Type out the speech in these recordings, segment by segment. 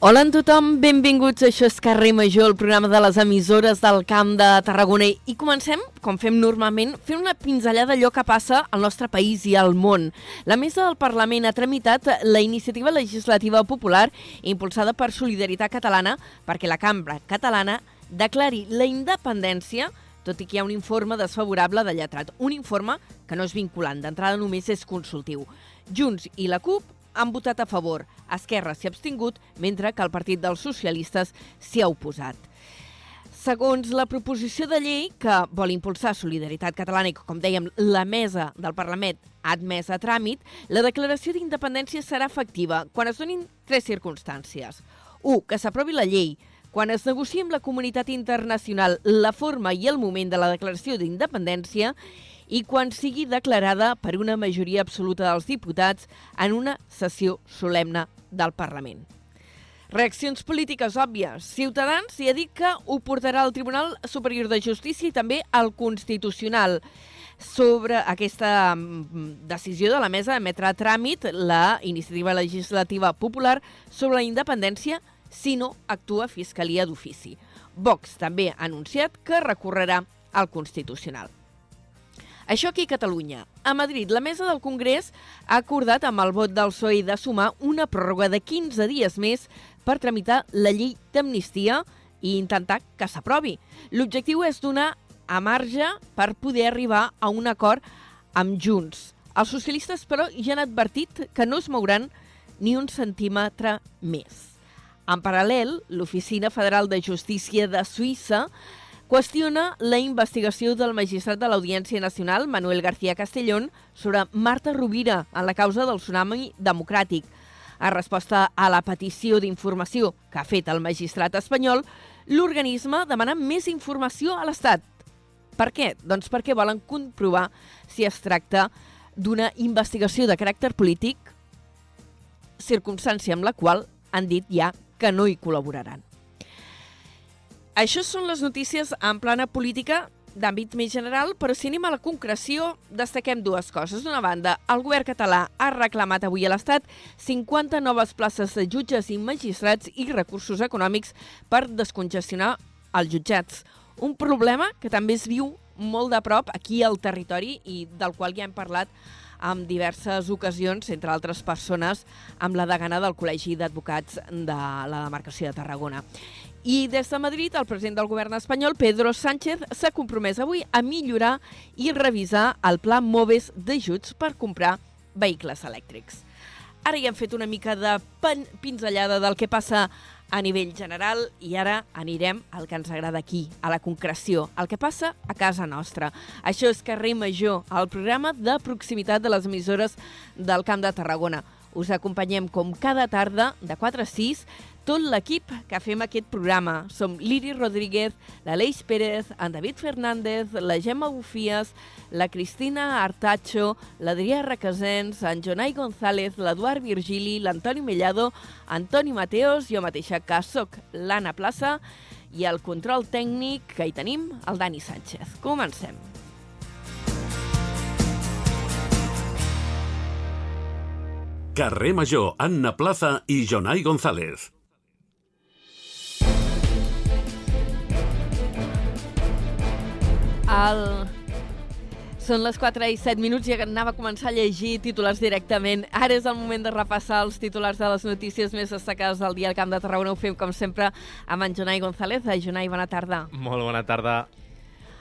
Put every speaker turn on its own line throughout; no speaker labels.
Hola a tothom, benvinguts. Això és Carrer Major, el programa de les emissores del Camp de Tarragona. I comencem, com fem normalment, fent una pinzellada d'allò que passa al nostre país i al món. La Mesa del Parlament ha tramitat la iniciativa legislativa popular impulsada per Solidaritat Catalana perquè la cambra catalana declari la independència tot i que hi ha un informe desfavorable de lletrat. Un informe que no és vinculant, d'entrada només és consultiu. Junts i la CUP han votat a favor. Esquerra s'hi ha abstingut, mentre que el Partit dels Socialistes s'hi ha oposat. Segons la proposició de llei que vol impulsar Solidaritat Catalana i com dèiem, la mesa del Parlament ha admès a tràmit, la declaració d'independència serà efectiva quan es donin tres circumstàncies. 1. Que s'aprovi la llei, quan es negocia amb la comunitat internacional la forma i el moment de la declaració d'independència i quan sigui declarada per una majoria absoluta dels diputats en una sessió solemne del Parlament. Reaccions polítiques òbvies. Ciutadans hi ha dit que ho portarà al Tribunal Superior de Justícia i també al Constitucional sobre aquesta mm, decisió de la mesa d'emetre a tràmit la iniciativa legislativa popular sobre la independència si no actua Fiscalia d'ofici. Vox també ha anunciat que recorrerà al Constitucional. Això aquí a Catalunya. A Madrid, la mesa del Congrés ha acordat amb el vot del PSOE de sumar una pròrroga de 15 dies més per tramitar la llei d'amnistia i intentar que s'aprovi. L'objectiu és donar a marge per poder arribar a un acord amb Junts. Els socialistes, però, ja han advertit que no es mouran ni un centímetre més. En paral·lel, l'Oficina Federal de Justícia de Suïssa qüestiona la investigació del magistrat de l'Audiència Nacional, Manuel García Castellón, sobre Marta Rovira en la causa del tsunami democràtic. A resposta a la petició d'informació que ha fet el magistrat espanyol, l'organisme demana més informació a l'Estat. Per què? Doncs perquè volen comprovar si es tracta d'una investigació de caràcter polític, circumstància amb la qual han dit ja que no hi col·laboraran. Això són les notícies en plana política d'àmbit més general, però si anem a la concreció, destaquem dues coses. D'una banda, el govern català ha reclamat avui a l'Estat 50 noves places de jutges i magistrats i recursos econòmics per descongestionar els jutjats. Un problema que també es viu molt de prop aquí al territori i del qual ja hem parlat en diverses ocasions, entre altres persones, amb la degana del Col·legi d'Advocats de la demarcació de Tarragona. I des de Madrid, el president del govern espanyol, Pedro Sánchez, s'ha compromès avui a millorar i revisar el pla MOVES d'ajuts per comprar vehicles elèctrics. Ara ja hem fet una mica de pinzellada del que passa a nivell general i ara anirem al que ens agrada aquí, a la concreció, el que passa a casa nostra. Això és Carrer Major, el programa de proximitat de les emissores del Camp de Tarragona. Us acompanyem com cada tarda de 4 a 6 tot l'equip que fem aquest programa. Som l'Iri Rodríguez, l'Aleix Pérez, en David Fernández, la Gemma Bufies, la Cristina Artacho, l'Adrià Requesens, en Jonai González, l'Eduard Virgili, l'Antoni Mellado, Antoni Mateos, jo mateixa que soc l'Anna Plaça i el control tècnic que hi tenim, el Dani Sánchez. Comencem.
Carrer Major, Anna Plaza i Jonai González.
El... Són les 4 i 7 minuts i anava a començar a llegir titulars directament. Ara és el moment de repassar els titulars de les notícies més destacades del dia al Camp de Tarragona. Ho fem, com sempre, amb en Jonai González. Jonai, bona tarda.
Molt bona tarda.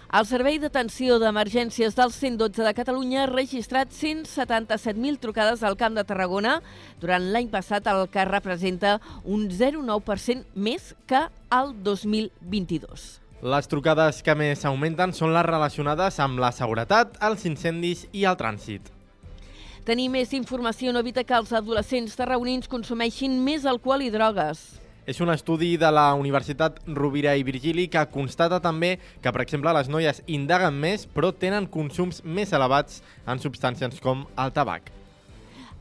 El Servei d'Atenció d'Emergències del 112 de Catalunya ha registrat 177.000 trucades al Camp de Tarragona durant l'any passat, el que representa un 0,9% més que el 2022.
Les trucades que més augmenten són les relacionades amb la seguretat, els incendis i el trànsit.
Tenir més informació no evita que els adolescents tarragonins consumeixin més alcohol i drogues.
És un estudi de la Universitat Rovira i Virgili que constata també que, per exemple, les noies indaguen més però tenen consums més elevats en substàncies com el tabac.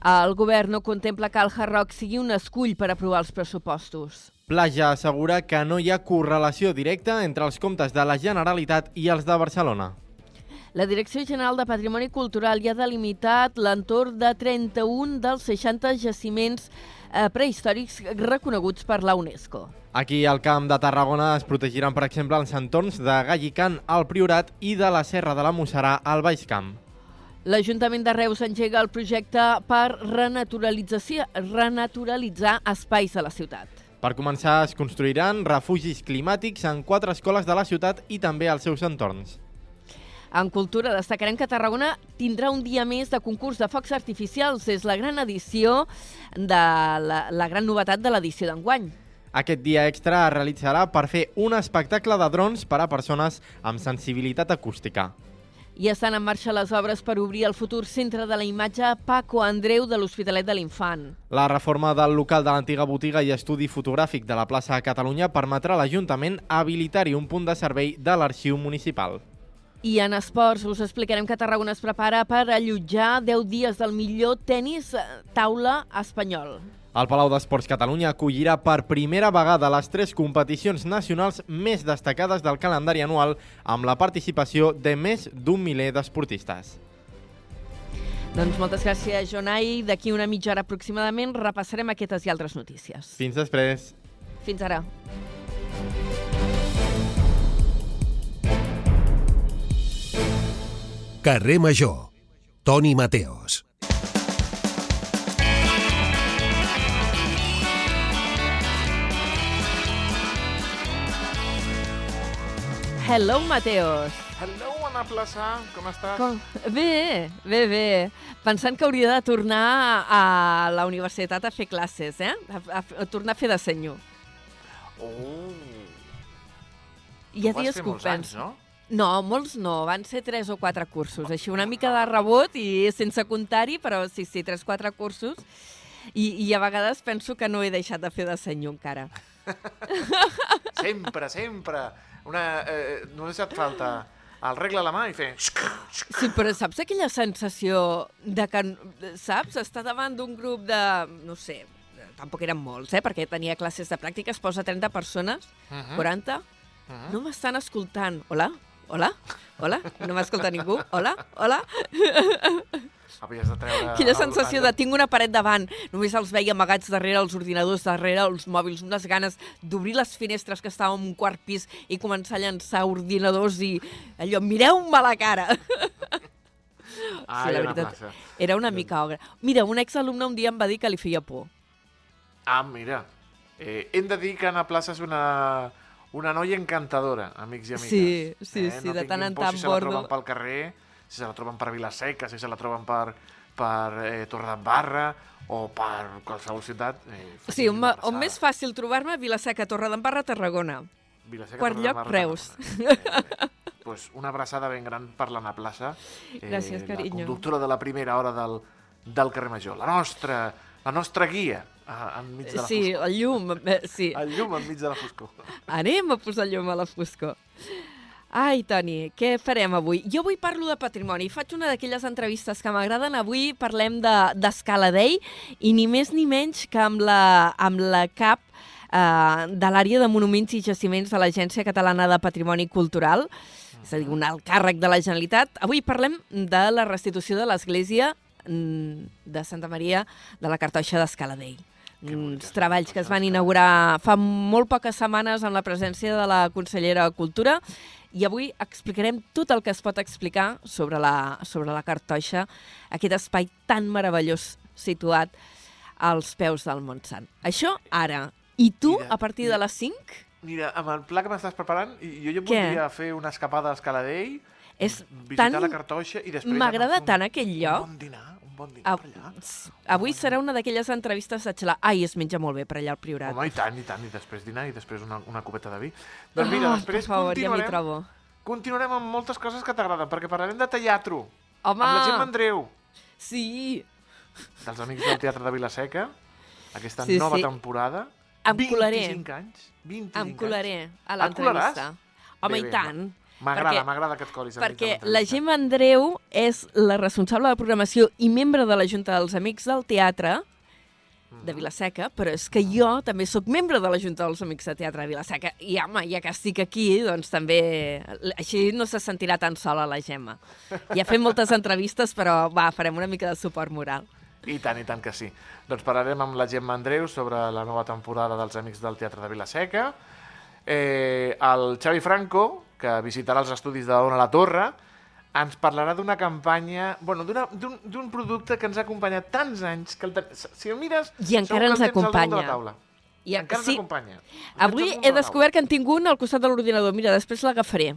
El govern no contempla que el Hard Rock sigui un escull per aprovar els pressupostos.
Plaja assegura que no hi ha correlació directa entre els comptes de la Generalitat i els de Barcelona.
La Direcció General de Patrimoni Cultural ja ha delimitat l'entorn de 31 dels 60 jaciments eh, prehistòrics reconeguts per la UNESCO.
Aquí al Camp de Tarragona es protegiran, per exemple, els entorns de Gallicant, al Priorat, i de la Serra de la Mussarà, al Baix Camp.
L'Ajuntament de Reus engega el projecte per renaturalització, renaturalitzar espais de la ciutat.
Per començar, es construiran refugis climàtics en quatre escoles de la ciutat i també als seus entorns.
En cultura destacarem que Tarragona tindrà un dia més de concurs de focs artificials. És la gran edició de la, la gran novetat de l'edició d'enguany.
Aquest dia extra es realitzarà per fer un espectacle de drons per a persones amb sensibilitat acústica.
I estan en marxa les obres per obrir el futur centre de la imatge Paco Andreu de l'Hospitalet de l'Infant.
La reforma del local de l'antiga botiga i estudi fotogràfic de la plaça Catalunya permetrà a l'Ajuntament habilitar-hi un punt de servei de l'arxiu municipal.
I en esports us explicarem que Tarragona es prepara per allotjar 10 dies del millor tennis eh, taula espanyol.
El Palau d'Esports Catalunya acollirà per primera vegada les tres competicions nacionals més destacades del calendari anual amb la participació de més d'un miler d'esportistes.
Doncs moltes gràcies, Jonai. D'aquí una mitja hora aproximadament repassarem aquestes i altres notícies.
Fins després.
Fins ara.
Carrer Major. Toni Mateos.
Hello, Mateos.
Hello, Anna Plaça, com estàs?
Com? Bé, bé, bé. Pensant que hauria de tornar a la universitat a fer classes, eh? A, a, a tornar a fer de senyor.
Oh, ho vas
dies
fer
que ho
molts anys, no?
No, molts no, van ser tres o quatre cursos, així una mica de rebot i sense comptar-hi, però sí, sí, tres o quatre cursos. I, I a vegades penso que no he deixat de fer de senyor encara.
Sempre, sempre. Una, eh, només et falta el regle a la mà i fer...
Sí, però saps aquella sensació de que, saps, està davant d'un grup de, no sé, tampoc eren molts, eh, perquè tenia classes de pràctica, es posa 30 persones,
Uh -huh.
40, no m'estan escoltant. Hola? Hola? Hola? No m'escolta ningú? Hola? Hola?
Havies de treure...
Quina
el-
sensació de tinc una paret davant, només els veia amagats darrere els ordinadors, darrere els mòbils, unes ganes d'obrir les finestres que estàvem en un quart pis i començar a llançar ordinadors i allò, mireu-me la cara.
Ah,
sí, la veritat,
Plaça.
era una mica ogre. Mira, un exalumne un dia em va dir que li feia por.
Ah, mira. Eh, hem de dir que Anna Plaça és una, una noia encantadora, amics i amigues.
Sí, sí,
eh?
sí,
no
de tant
tinguin
en
por
tant
si se la
bordo.
troben pel carrer, si se la troben per Vilaseca, si se la troben per, per eh, Torredembarra o per qualsevol ciutat. Eh,
Sí, on, on més fàcil trobar-me, Vilaseca, Torredembarra, Tarragona.
Vilaseca,
Quart lloc, Reus.
Tarragona. Eh, pues una abraçada ben gran per l'Anna Plaça, eh,
Gràcies,
la
carinyo.
conductora de la primera hora del, del carrer Major. La nostra, la nostra guia eh, enmig de la
Sí,
foscor.
el llum, eh, sí.
El llum enmig de la foscor.
Anem a posar llum a la foscor. Ai, Toni, què farem avui? Jo avui parlo de patrimoni. Faig una d'aquelles entrevistes que m'agraden. Avui parlem de- d'Escala de, Dei i ni més ni menys que amb la, amb la cap eh, de l'àrea de monuments i jaciments de l'Agència Catalana de Patrimoni Cultural, és a dir, un alt càrrec de la Generalitat. Avui parlem de la restitució de l'església mm, de Santa Maria de la Cartoixa d'Escala Dei. Uns treballs que es van inaugurar fa molt poques setmanes amb la presència de la consellera de Cultura i avui explicarem tot el que es pot explicar sobre la, sobre la Cartoixa, aquest espai tan meravellós situat als peus del Montsant. Això ara. I tu,
Mira,
a partir de les 5,
Mira, amb el pla que m'estàs preparant, jo ja
Què?
voldria fer una escapada a Escaladell,
és
visitar
tan...
la Cartoixa i després...
M'agrada tant aquell lloc.
Un bon dinar, bon dinar
Ah,
per allà.
Avui serà una d'aquelles entrevistes de xalar. Ai, es menja molt bé per allà al Priorat.
Home, i tant, i tant, i després dinar i després una, una copeta de vi. Doncs mira,
Ah,
després
per favor, ja
continuarem,
trobo.
continuarem amb moltes coses que t'agraden, perquè parlarem de teatre,
Home,
amb la Gemma Andreu,
sí,
dels Amics del Teatre de Vilaseca, aquesta
Sí,
nova
sí.
temporada.
Em colaré.
25 anys, 25
em colaré a
Et
l'entrevista. Home,
Bé,
i
bé,
tant.
M'agrada, m'agrada enmig de
Perquè la Gemma Andreu és la responsable de programació i membre de la Junta dels Amics del Teatre de Vilaseca, però és que jo també sóc membre de la Junta dels Amics de Teatre de Vilaseca i, home, ja que estic aquí, doncs també... Així no se sentirà tan sola la Gemma. Ja fem moltes entrevistes, però va, farem una mica de suport moral.
I tant, i tant que sí. Doncs parlarem amb la Gemma Andreu sobre la nova temporada dels Amics del Teatre de Vilaseca. Eh, el Xavi Franco, que visitarà els estudis de Ona la Torre, ens parlarà d'una campanya, bueno, d'un producte que ens ha acompanyat tants anys que el ten... si el mires...
I encara ens acompanya.
De la taula.
I
encara
sí,
ens acompanya. El
avui he
de
descobert que en tinc un al costat de l'ordinador. Mira, després l'agafaré.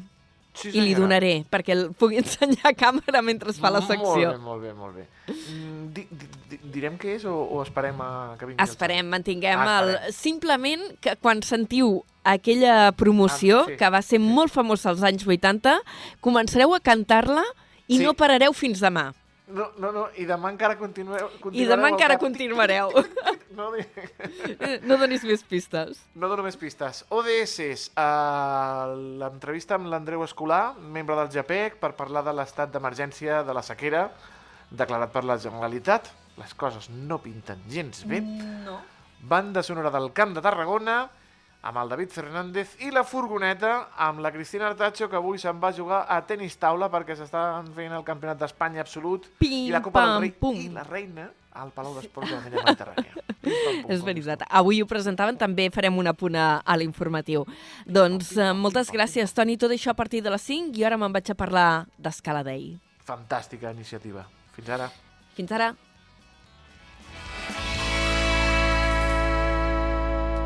Sí,
i li donaré perquè el pugui ensenyar a càmera mentre es fa la secció.
Molt bé, molt bé, molt bé. Di, di, di, direm què és o, o esperem a que vingui el
Esperem, mantinguem
Ah,
el... Simplement que quan sentiu aquella promoció,
Ah, sí,
que va ser
sí.
molt famosa als anys 80, començareu a cantar-la i
Sí.
no parareu fins demà.
No, no, no, i demà encara continueu,
I demà encara
cap.
continuareu.
No,
No donis més pistes.
no dono més pistes. ODS, uh, l'entrevista amb l'Andreu Escolar, membre del JAPEC, per parlar de l'estat d'emergència de la sequera declarat per la Generalitat. Les coses no pinten gens bé.
No.
Banda sonora del Camp de Tarragona, amb el David Fernández i la furgoneta amb la Cristina Artacho, que avui se'n va jugar a tenis taula perquè s'estan fent el Campionat d'Espanya absolut
Pim,
i la Copa
pam,
del Rei
pum.
i la Reina al Palau d'Esports de la Mella Mediterrània.
És veritat. Avui ho presentaven, també farem un apunt a, a l'informatiu. Doncs eh, moltes gràcies, Toni. Tot això a partir de les 5 i ara me'n vaig a parlar d'Escala Day.
Fantàstica iniciativa. Fins ara.
Fins ara.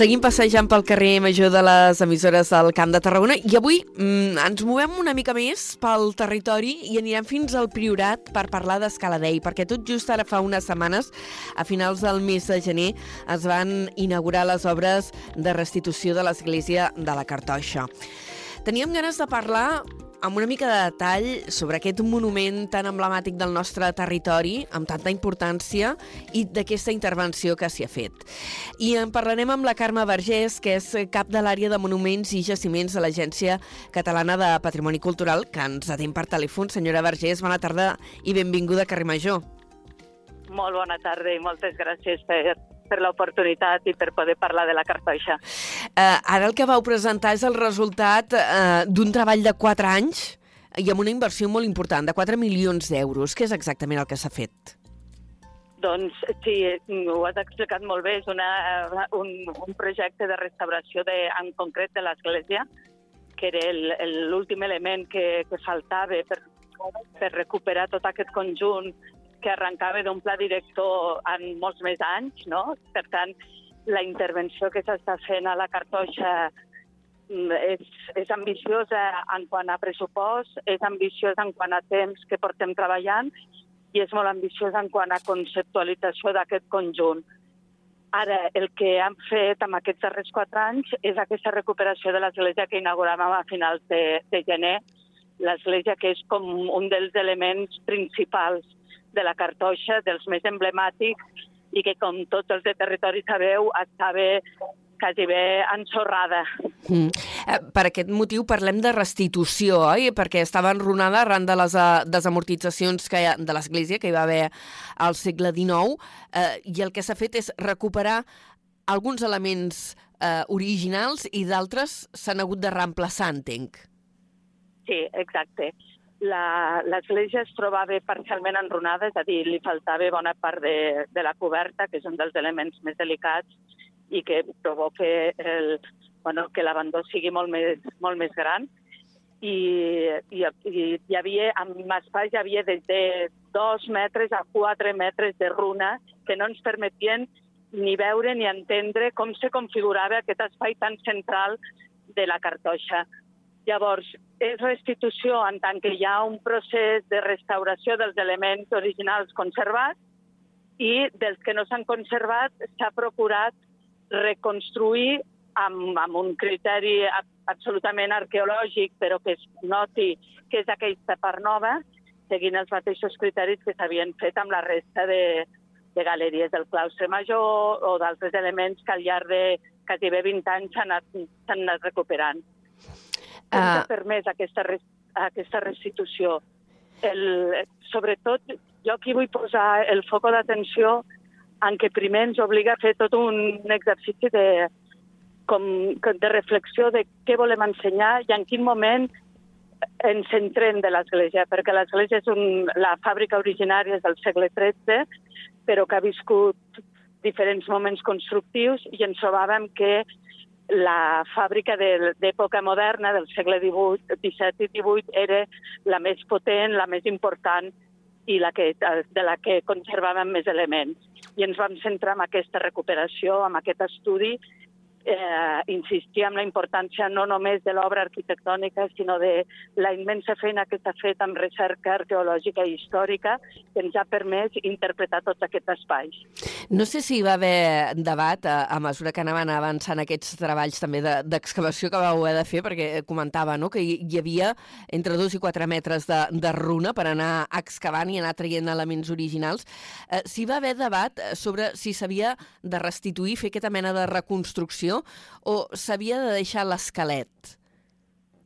Seguim passejant pel carrer major de les emissores del Camp de Tarragona i avui mm, ens movem una mica més pel territori i anirem fins al Priorat per parlar d'Escaladei, perquè tot just ara fa unes setmanes, a finals del mes de gener, es van inaugurar les obres de restitució de l'església de la Cartoixa. Teníem ganes de parlar amb una mica de detall sobre aquest monument tan emblemàtic del nostre territori, amb tanta importància, i d'aquesta intervenció que s'hi ha fet. I en parlarem amb la Carme Vergés, que és cap de l'àrea de monuments i jaciments de l'Agència Catalana de Patrimoni Cultural, que ens atén per telèfon. Senyora Vergés, bona tarda i benvinguda a Carrer Major.
Molt bona tarda i moltes gràcies per, per l'oportunitat i per poder parlar de la cartoixa.
Eh, ara el que vau presentar és el resultat eh, d'un treball de 4 anys i amb una inversió molt important, de 4 milions d'euros. Què és exactament el que s'ha fet?
Doncs sí, ho has explicat molt bé, és una, un, un projecte de restauració de, en concret de l'església, que era el- el- l'últim element que, que faltava per, per recuperar tot aquest conjunt que arrencava d'un pla director en molts més anys, no? Per tant, la intervenció que s'està fent a la cartoixa mm, és, és ambiciosa en quant a pressupost, és ambiciosa en quant a temps que portem treballant i és molt ambiciosa en quant a conceptualització d'aquest conjunt. Ara, el que hem fet amb aquests darrers quatre anys és aquesta recuperació de l'església que inauguràvem a finals de, de gener, l'església que és com un dels elements principals de la cartoixa, dels més emblemàtics, i que, com tots els de territori sabeu, estava quasi bé ensorrada.
Mm. Eh, per aquest motiu parlem de restitució, oi? Perquè estava enrunada arran de les eh, desamortitzacions que ha, de l'Església que hi va haver al segle XIX eh, i el que s'ha fet és recuperar alguns elements eh, originals i d'altres s'han hagut de reemplaçar, entenc.
Sí, exacte. La- L'església es trobava parcialment enrunada, és a dir, li faltava bona part de, de la coberta, que és un dels elements més delicats i que provoca el, bueno, que l'abandó sigui molt més, molt més gran. I, i, i hi havia, amb espais hi havia des de dos metres a quatre metres de runa que no ens permetien ni veure ni entendre com se configurava aquest espai tan central de la cartoixa. Llavors, és restitució en tant que hi ha un procés de restauració dels elements originals conservats i dels que no s'han conservat s'ha procurat reconstruir amb, amb un criteri absolutament arqueològic, però que es noti que és aquesta part nova, seguint els mateixos criteris que s'havien fet amb la resta de, de galeries del claustre major o d'altres elements que al llarg de gairebé 20 anys s'han anat, anat recuperant. Ha permès aquesta, res- aquesta restitució? El, sobretot, jo aquí vull posar el foc d'atenció en què primer ens obliga a fer tot un exercici de, com, de reflexió de què volem ensenyar i en quin moment ens centrem de l'Església, perquè l'Església és un, la fàbrica originària és del segle XIII, però que ha viscut diferents moments constructius i ens trobàvem que la fàbrica de- d'època moderna, del segle XVIII, XVII i XVIII, era la més potent, la més important i la que, de la que conservàvem més elements. I ens vam centrar en aquesta recuperació, en aquest estudi, eh, insistir en la importància no només de l'obra arquitectònica, sinó de la immensa feina que s'ha fet amb recerca arqueològica i històrica que ens ha permès interpretar tots aquests espais.
No sé si hi va haver debat a, a mesura que anaven avançant aquests treballs també de- d'excavació que vau haver de fer, perquè comentava no, que hi, hi havia entre 2 i 4 metres de, de runa per anar excavant i anar traient elements originals. Eh, si va haver debat eh, sobre si s'havia de restituir, fer aquesta mena de reconstrucció o s'havia de deixar l'esquelet.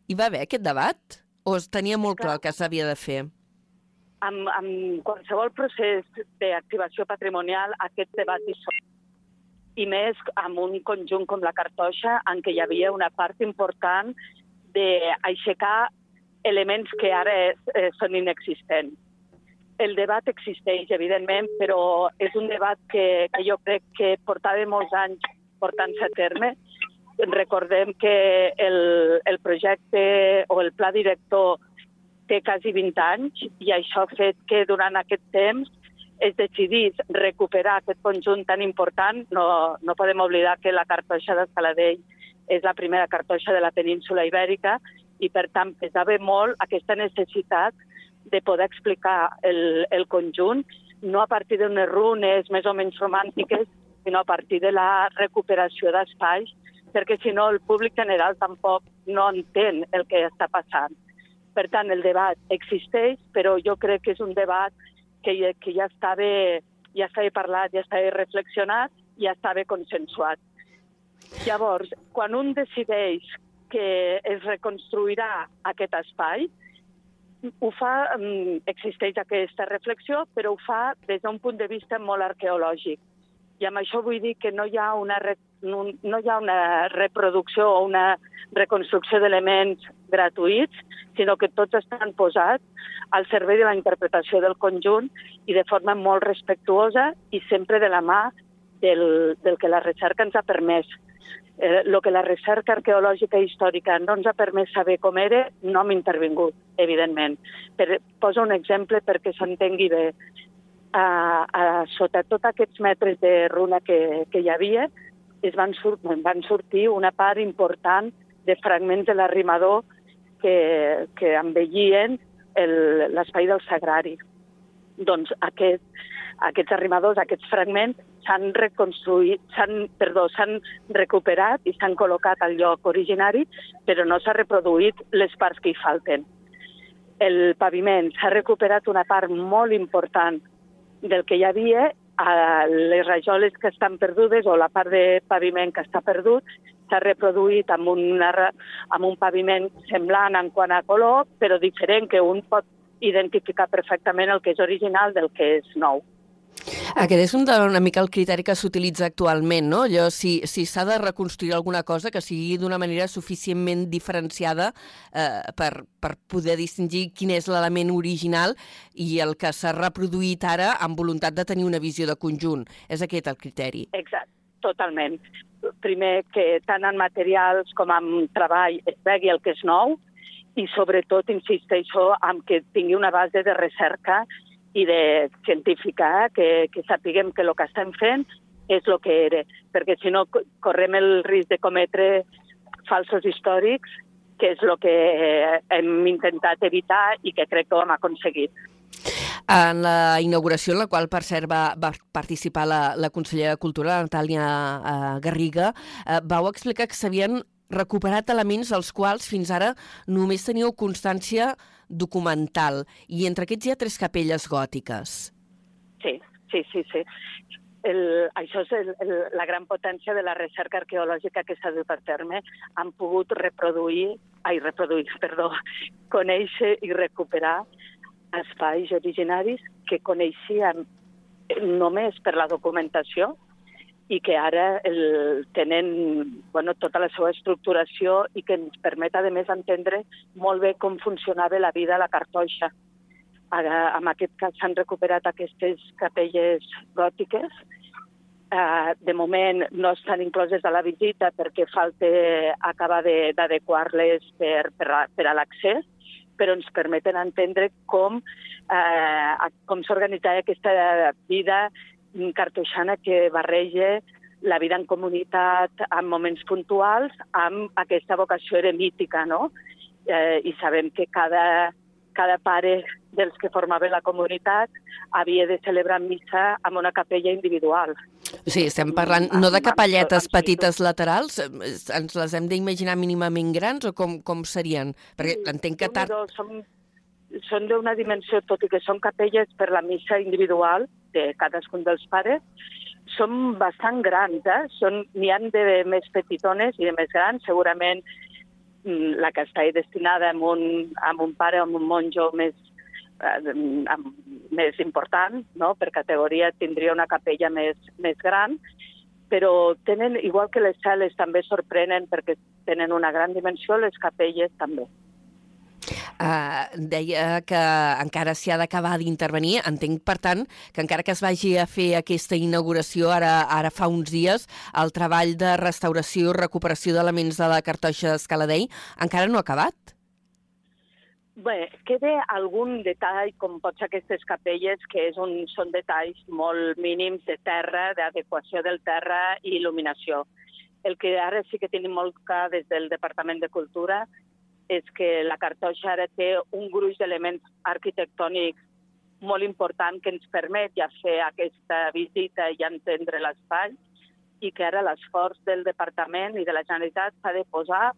Hi va haver aquest debat? O es tenia molt clar el que s'havia de fer?
Amb, amb qualsevol procés d'activació patrimonial, aquest debat hi són. I més amb un conjunt com la cartoixa, en què hi havia una part important d'aixecar elements que ara eh, són inexistents. El debat existeix, evidentment, però és un debat que, que jo crec que portava molts anys portant-se a terme. Recordem que el, el projecte o el pla director té quasi 20 anys i això ha fet que durant aquest temps es decidís recuperar aquest conjunt tan important. No, no podem oblidar que la cartoixa de Saladell és la primera cartoixa de la península ibèrica i, per tant, pesava molt aquesta necessitat de poder explicar el, el conjunt, no a partir d'unes runes més o menys romàntiques, sinó a partir de la recuperació d'espais, perquè si no el públic general tampoc no entén el que està passant. Per tant, el debat existeix, però jo crec que és un debat que, que ja, estava, ja estava parlat, ja estava reflexionat, ja estava consensuat. Llavors, quan un decideix que es reconstruirà aquest espai, ho fa, mm, existeix aquesta reflexió, però ho fa des d'un punt de vista molt arqueològic. I amb això vull dir que no hi ha una, re, no, hi ha una reproducció o una reconstrucció d'elements gratuïts, sinó que tots estan posats al servei de la interpretació del conjunt i de forma molt respectuosa i sempre de la mà del, del que la recerca ens ha permès. Eh, el que la recerca arqueològica i històrica no ens ha permès saber com era, no hem intervingut, evidentment. Per, poso un exemple perquè s'entengui bé. A, a, sota tots aquests metres de runa que, que hi havia, es van, sur van sortir una part important de fragments de l'arrimador que, que embellien el- l'espai del sagrari. Doncs aquest, aquests arrimadors, aquests fragments, s'han reconstruït, s'han, perdó, s'han recuperat i s'han col·locat al lloc originari, però no s'ha reproduït les parts que hi falten. El paviment s'ha recuperat una part molt important del que hi havia, a les rajoles que estan perdudes o la part de paviment que està perdut s'ha reproduït amb, una, amb un paviment semblant en quant a color, però diferent, que un pot identificar perfectament el que és original del que és nou.
Aquest és un una mica el criteri que s'utilitza actualment, no? Allò, si si s'ha de reconstruir alguna cosa que sigui d'una manera suficientment diferenciada eh, per, per poder distingir quin és l'element original i el que s'ha reproduït ara amb voluntat de tenir una visió de conjunt. És aquest el criteri.
Exacte, totalment. Primer, que tant en materials com en treball es vegi el que és nou i sobretot insisteixo en que tingui una base de recerca i de científica, eh, que, que sapiguem que el que estem fent és el que era, perquè si no co- correm el risc de cometre falsos històrics, que és el que eh, hem intentat evitar i que crec que ho hem aconseguit.
En la inauguració, en la qual, per cert, va, va participar la, la consellera de Cultura, Natàlia eh, Garriga, eh, vau explicar que s'havien recuperat elements dels quals fins ara només teníeu constància documental. I entre aquests hi ha tres capelles gòtiques.
Sí, sí, sí, sí. El, això és el, el, la gran potència de la recerca arqueològica que s'ha dut a terme. Han pogut reproduir, ai, reproduir, perdó, conèixer i recuperar espais originaris que coneixíem només per la documentació i que ara el, tenen bueno, tota la seva estructuració i que ens permet, a més, entendre molt bé com funcionava la vida a la cartoixa. Ara, en aquest cas s'han recuperat aquestes capelles gòtiques. Uh, de moment no estan incloses a la visita perquè falta acabar d'adequar-les per, per, a, per a l'accés, però ens permeten entendre com, eh, com s'organitzava aquesta vida cartoixana que barreja la vida en comunitat en moments puntuals amb aquesta vocació eremítica, no? Eh, I sabem que cada, cada pare dels que formaven la comunitat havia de celebrar missa amb una capella individual.
Sí, estem parlant no de capelletes petites laterals, ens les hem d'imaginar mínimament grans o com, com serien? Perquè entenc que tard...
Són, són d'una dimensió, tot i que són capelles per la missa individual, de cadascun dels pares, són bastant grans, eh? N'hi han de més petitones i de més grans, segurament mm, la que està destinada a un, a un pare o a un monjo més, eh, més important, no? per categoria tindria una capella més, més gran, però tenen, igual que les cel·les també sorprenen perquè tenen una gran dimensió, les capelles també.
Uh, deia que encara s'hi ha d'acabar d'intervenir. Entenc, per tant, que encara que es vagi a fer aquesta inauguració ara, ara fa uns dies, el treball de restauració i recuperació d'elements de la cartoixa d'Escaladell encara no ha acabat?
Bé, queda algun detall, com pot ser aquestes capelles, que és un, són detalls molt mínims de terra, d'adequació del terra i il·luminació. El que ara sí que tenim molt clar des del Departament de Cultura és que la cartoixa ara té un gruix d'elements arquitectònics molt important que ens permet ja fer aquesta visita i entendre l'espai i que ara l'esforç del Departament i de la Generalitat s'ha de posar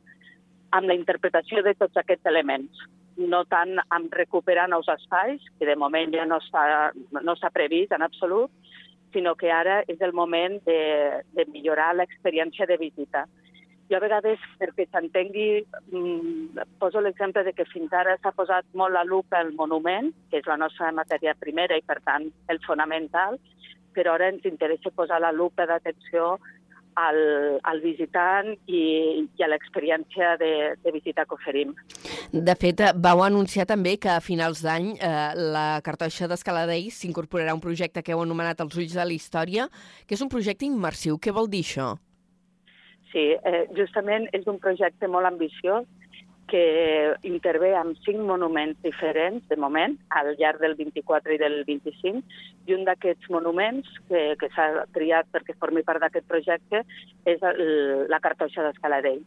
amb la interpretació de tots aquests elements, no tant amb recuperar nous espais, que de moment ja no s'ha no previst en absolut, sinó que ara és el moment de, de millorar l'experiència de visita. Jo a vegades, perquè s'entengui, mmm, poso l'exemple de que fins ara s'ha posat molt la lupa al monument, que és la nostra matèria primera i, per tant, el fonamental, però ara ens interessa posar la lupa d'atenció al, al visitant i, i a l'experiència de, de visita que oferim.
De fet, vau anunciar també que a finals d'any eh, la cartoixa d'Escaladell s'incorporarà un projecte que heu anomenat Els ulls de la història, que és un projecte immersiu. Què vol dir això?
Sí, eh, justament és un projecte molt ambiciós que intervé amb cinc monuments diferents, de moment, al llarg del 24 i del 25, i un d'aquests monuments que, que s'ha triat perquè formi part d'aquest projecte és el, la cartoixa d'Escaladell.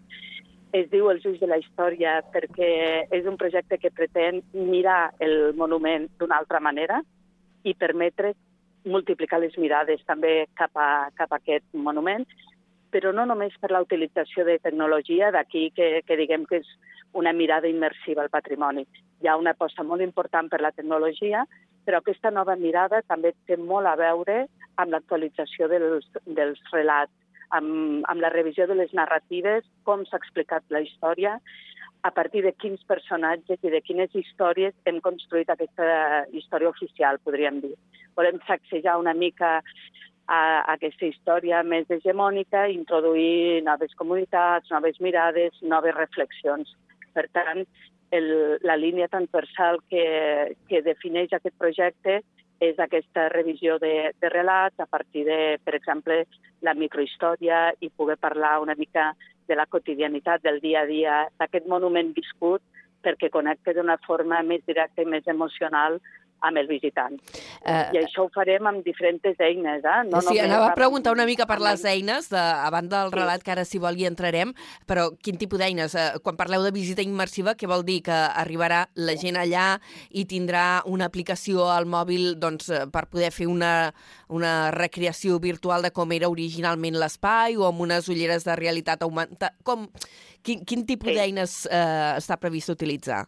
Es diu Els ulls de la història perquè és un projecte que pretén mirar el monument d'una altra manera i permetre multiplicar les mirades també cap a, cap a aquest monument però no només per la utilització de tecnologia, d'aquí que, que diguem que és una mirada immersiva al patrimoni. Hi ha una aposta molt important per la tecnologia, però aquesta nova mirada també té molt a veure amb l'actualització dels, dels relats, amb, amb la revisió de les narratives, com s'ha explicat la història, a partir de quins personatges i de quines històries hem construït aquesta història oficial, podríem dir. Volem sacsejar una mica a aquesta història més hegemònica, introduir noves comunitats, noves mirades, noves reflexions. Per tant, el, la línia transversal que, que defineix aquest projecte és aquesta revisió de, de relats a partir de, per exemple, la microhistòria i poder parlar una mica de la quotidianitat del dia a dia d'aquest monument viscut perquè connecta d'una forma més directa i més emocional amb el visitant.
Eh,
I això ho farem amb diferents eines. Eh?
No sí, anava a preguntar una mica per les eines, de, a banda del
Sí.
relat, que ara si vol hi entrarem, però quin tipus d'eines? Eh, quan parleu de visita immersiva, què vol dir? Que arribarà la gent allà i tindrà una aplicació al mòbil doncs, eh, per poder fer una, una recreació virtual de com era originalment l'espai o amb unes ulleres de realitat augmentada? Com, quin, quin tipus
Sí.
d'eines eh, està previst utilitzar?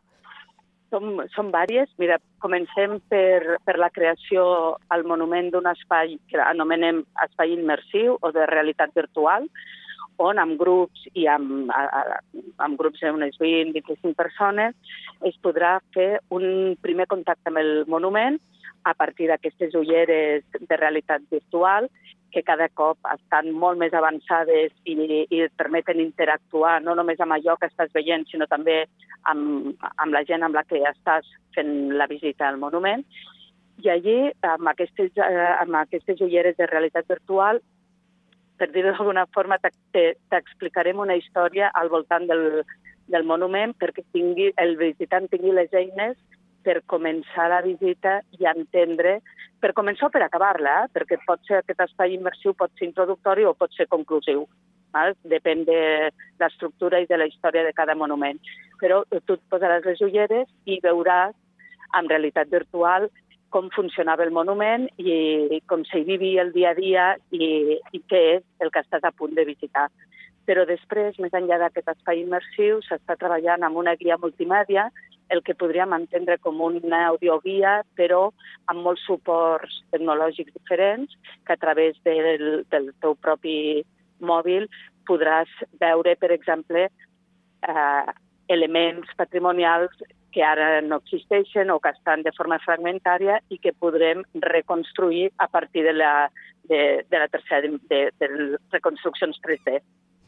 Som, són vàries. Mira, comencem per, per la creació al monument d'un espai que anomenem espai immersiu o de realitat virtual, on amb grups i amb, amb grups d'unes 20-25 persones es podrà fer un primer contacte amb el monument a partir d'aquestes ulleres de realitat virtual que cada cop estan molt més avançades i, i et permeten interactuar no només amb allò que estàs veient, sinó també amb, amb la gent amb la que estàs fent la visita al monument. I allí, amb aquestes, eh, amb aquestes ulleres de realitat virtual, per dir-ho d'alguna forma, t'ex- te- t'explicarem una història al voltant del, del monument perquè tingui, el visitant tingui les eines per començar la visita i entendre, per començar o per acabar-la, eh? perquè pot ser aquest espai immersiu pot ser introductori o pot ser conclusiu. Val? Depèn de l'estructura i de la història de cada monument. Però tu et posaràs les ulleres i veuràs amb realitat virtual com funcionava el monument i com s'hi vivia el dia a dia i, i què és el que estàs a punt de visitar. Però després, més enllà d'aquest espai immersiu, s'està treballant amb una guia multimèdia, el que podríem entendre com una audioguia, però amb molts suports tecnològics diferents, que a través del, del teu propi mòbil podràs veure, per exemple, eh, elements patrimonials que ara no existeixen o que estan de forma fragmentària i que podrem reconstruir a partir de la, de, de la tercera de, de, les reconstruccions 3D.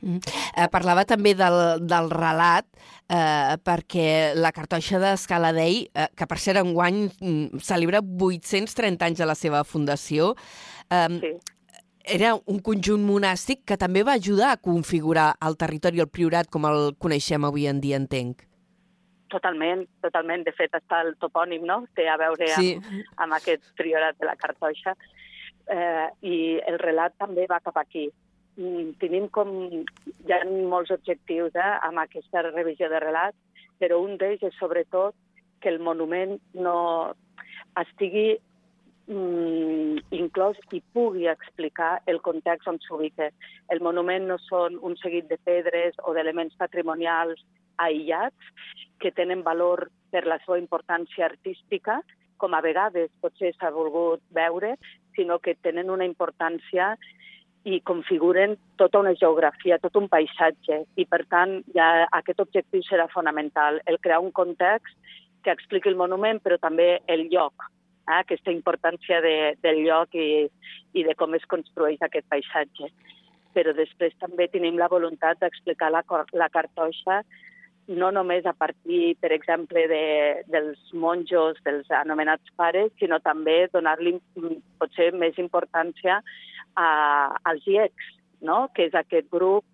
Mm. Eh, parlava també del, del relat, eh, perquè la cartoixa d'Escaladei, eh, que per ser enguany mm, celebra 830 anys de la seva fundació, eh,
Sí.
era un conjunt monàstic que també va ajudar a configurar el territori, el priorat, com el coneixem avui en dia, entenc.
Totalment, totalment. De fet, està el topònim, no?, té a veure
Sí.
amb, amb aquest priorat de la cartoixa. Eh, I el relat també va cap aquí. Mm, Tenim com... Hi ha molts objectius eh, amb aquesta revisió de relat, però un d'ells és sobretot que el monument no estigui mm, inclòs i pugui explicar el context on s'ubica. El monument no són un seguit de pedres o d'elements patrimonials aïllats que tenen valor per la seva importància artística, com a vegades potser s'ha volgut veure, sinó que tenen una importància i configuren tota una geografia, tot un paisatge. I, per tant, ja aquest objectiu serà fonamental, el crear un context que expliqui el monument, però també el lloc, eh? aquesta importància de, del lloc i, i de com es construeix aquest paisatge. Però després també tenim la voluntat d'explicar la, la cartoixa no només a partir, per exemple, de, dels monjos, dels anomenats pares, sinó també donar-li mm, potser més importància a, als IECs, no? que és aquest grup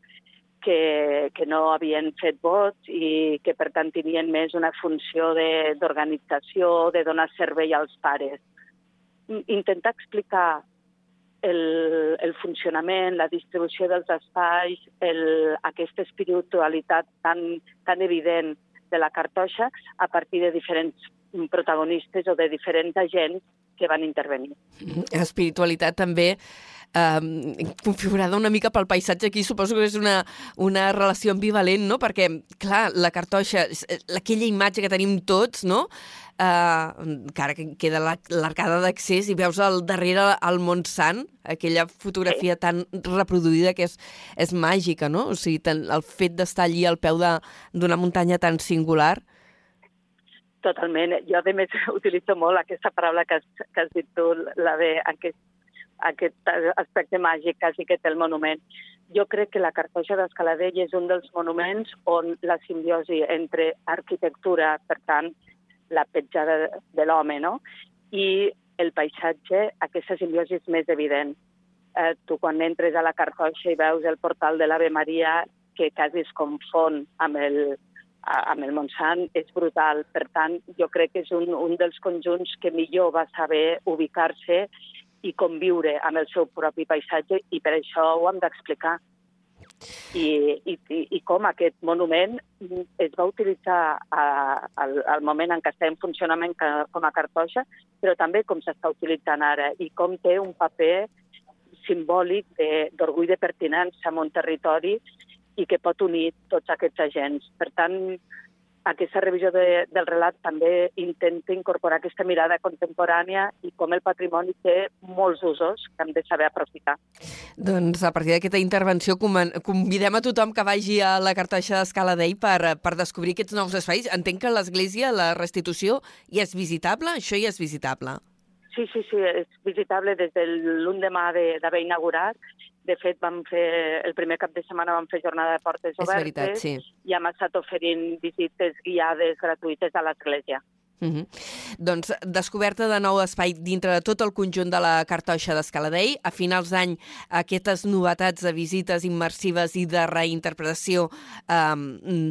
que, que no havien fet vots i que, per tant, tenien més una funció d'organització, de, de donar servei als pares. Intentar explicar el, el funcionament, la distribució dels espais, el, aquesta espiritualitat tan, tan evident de la cartoixa a partir de diferents protagonistes o de diferents agents que van intervenir.
Espiritualitat també eh, configurada una mica pel paisatge aquí, suposo que és una, una relació ambivalent, no? Perquè, clar, la cartoixa, eh, aquella imatge que tenim tots, no?, eh, que ara que queda la- l'arcada d'accés i veus al darrere el Montsant, aquella fotografia tan reproduïda que és, és màgica, no? O sigui, ten, el fet d'estar allí al peu d'una muntanya tan singular.
Totalment. Jo, a més, utilitzo molt aquesta paraula que has, que has dit tu, la de aquest, aquest aspecte màgic quasi que té el monument. Jo crec que la cartoixa d'Escaladell és un dels monuments on la simbiosi entre arquitectura, per tant, la petjada de l'home, no?, i el paisatge, aquesta simbiosi és més evident. Eh, tu quan entres a la cartoixa i veus el portal de l'Ave Maria, que quasi es confon amb el, amb el Montsant és brutal. Per tant, jo crec que és un, un dels conjunts que millor va saber ubicar-se i conviure amb el seu propi paisatge i per això ho hem d'explicar. I, i, i, com aquest monument es va utilitzar a, al, al moment en què està en funcionament com a cartoixa, però també com s'està utilitzant ara i com té un paper simbòlic d'orgull de, de pertinença en un territori i que pot unir tots aquests agents. Per tant, aquesta revisió de, del relat també intenta incorporar aquesta mirada contemporània i com el patrimoni té molts usos que hem de saber aprofitar.
Doncs a partir d'aquesta intervenció convidem a tothom que vagi a la cartoixa d'Escala d'Ell per, per descobrir aquests nous espais. Entenc que l'església, la restitució, ja és visitable? Això ja és visitable.
Sí, sí, sí, és visitable des de l'endemà de- d'haver inaugurat. De fet, vam fer, el primer cap de setmana vam fer jornada de portes
És
obertes
veritat, sí.
i hem estat oferint visites guiades gratuïtes a l'església.
Uh -huh. Doncs descoberta de nou espai dintre de tot el conjunt de la cartoixa d'Escaladell. A finals d'any, aquestes novetats de visites immersives i de reinterpretació eh,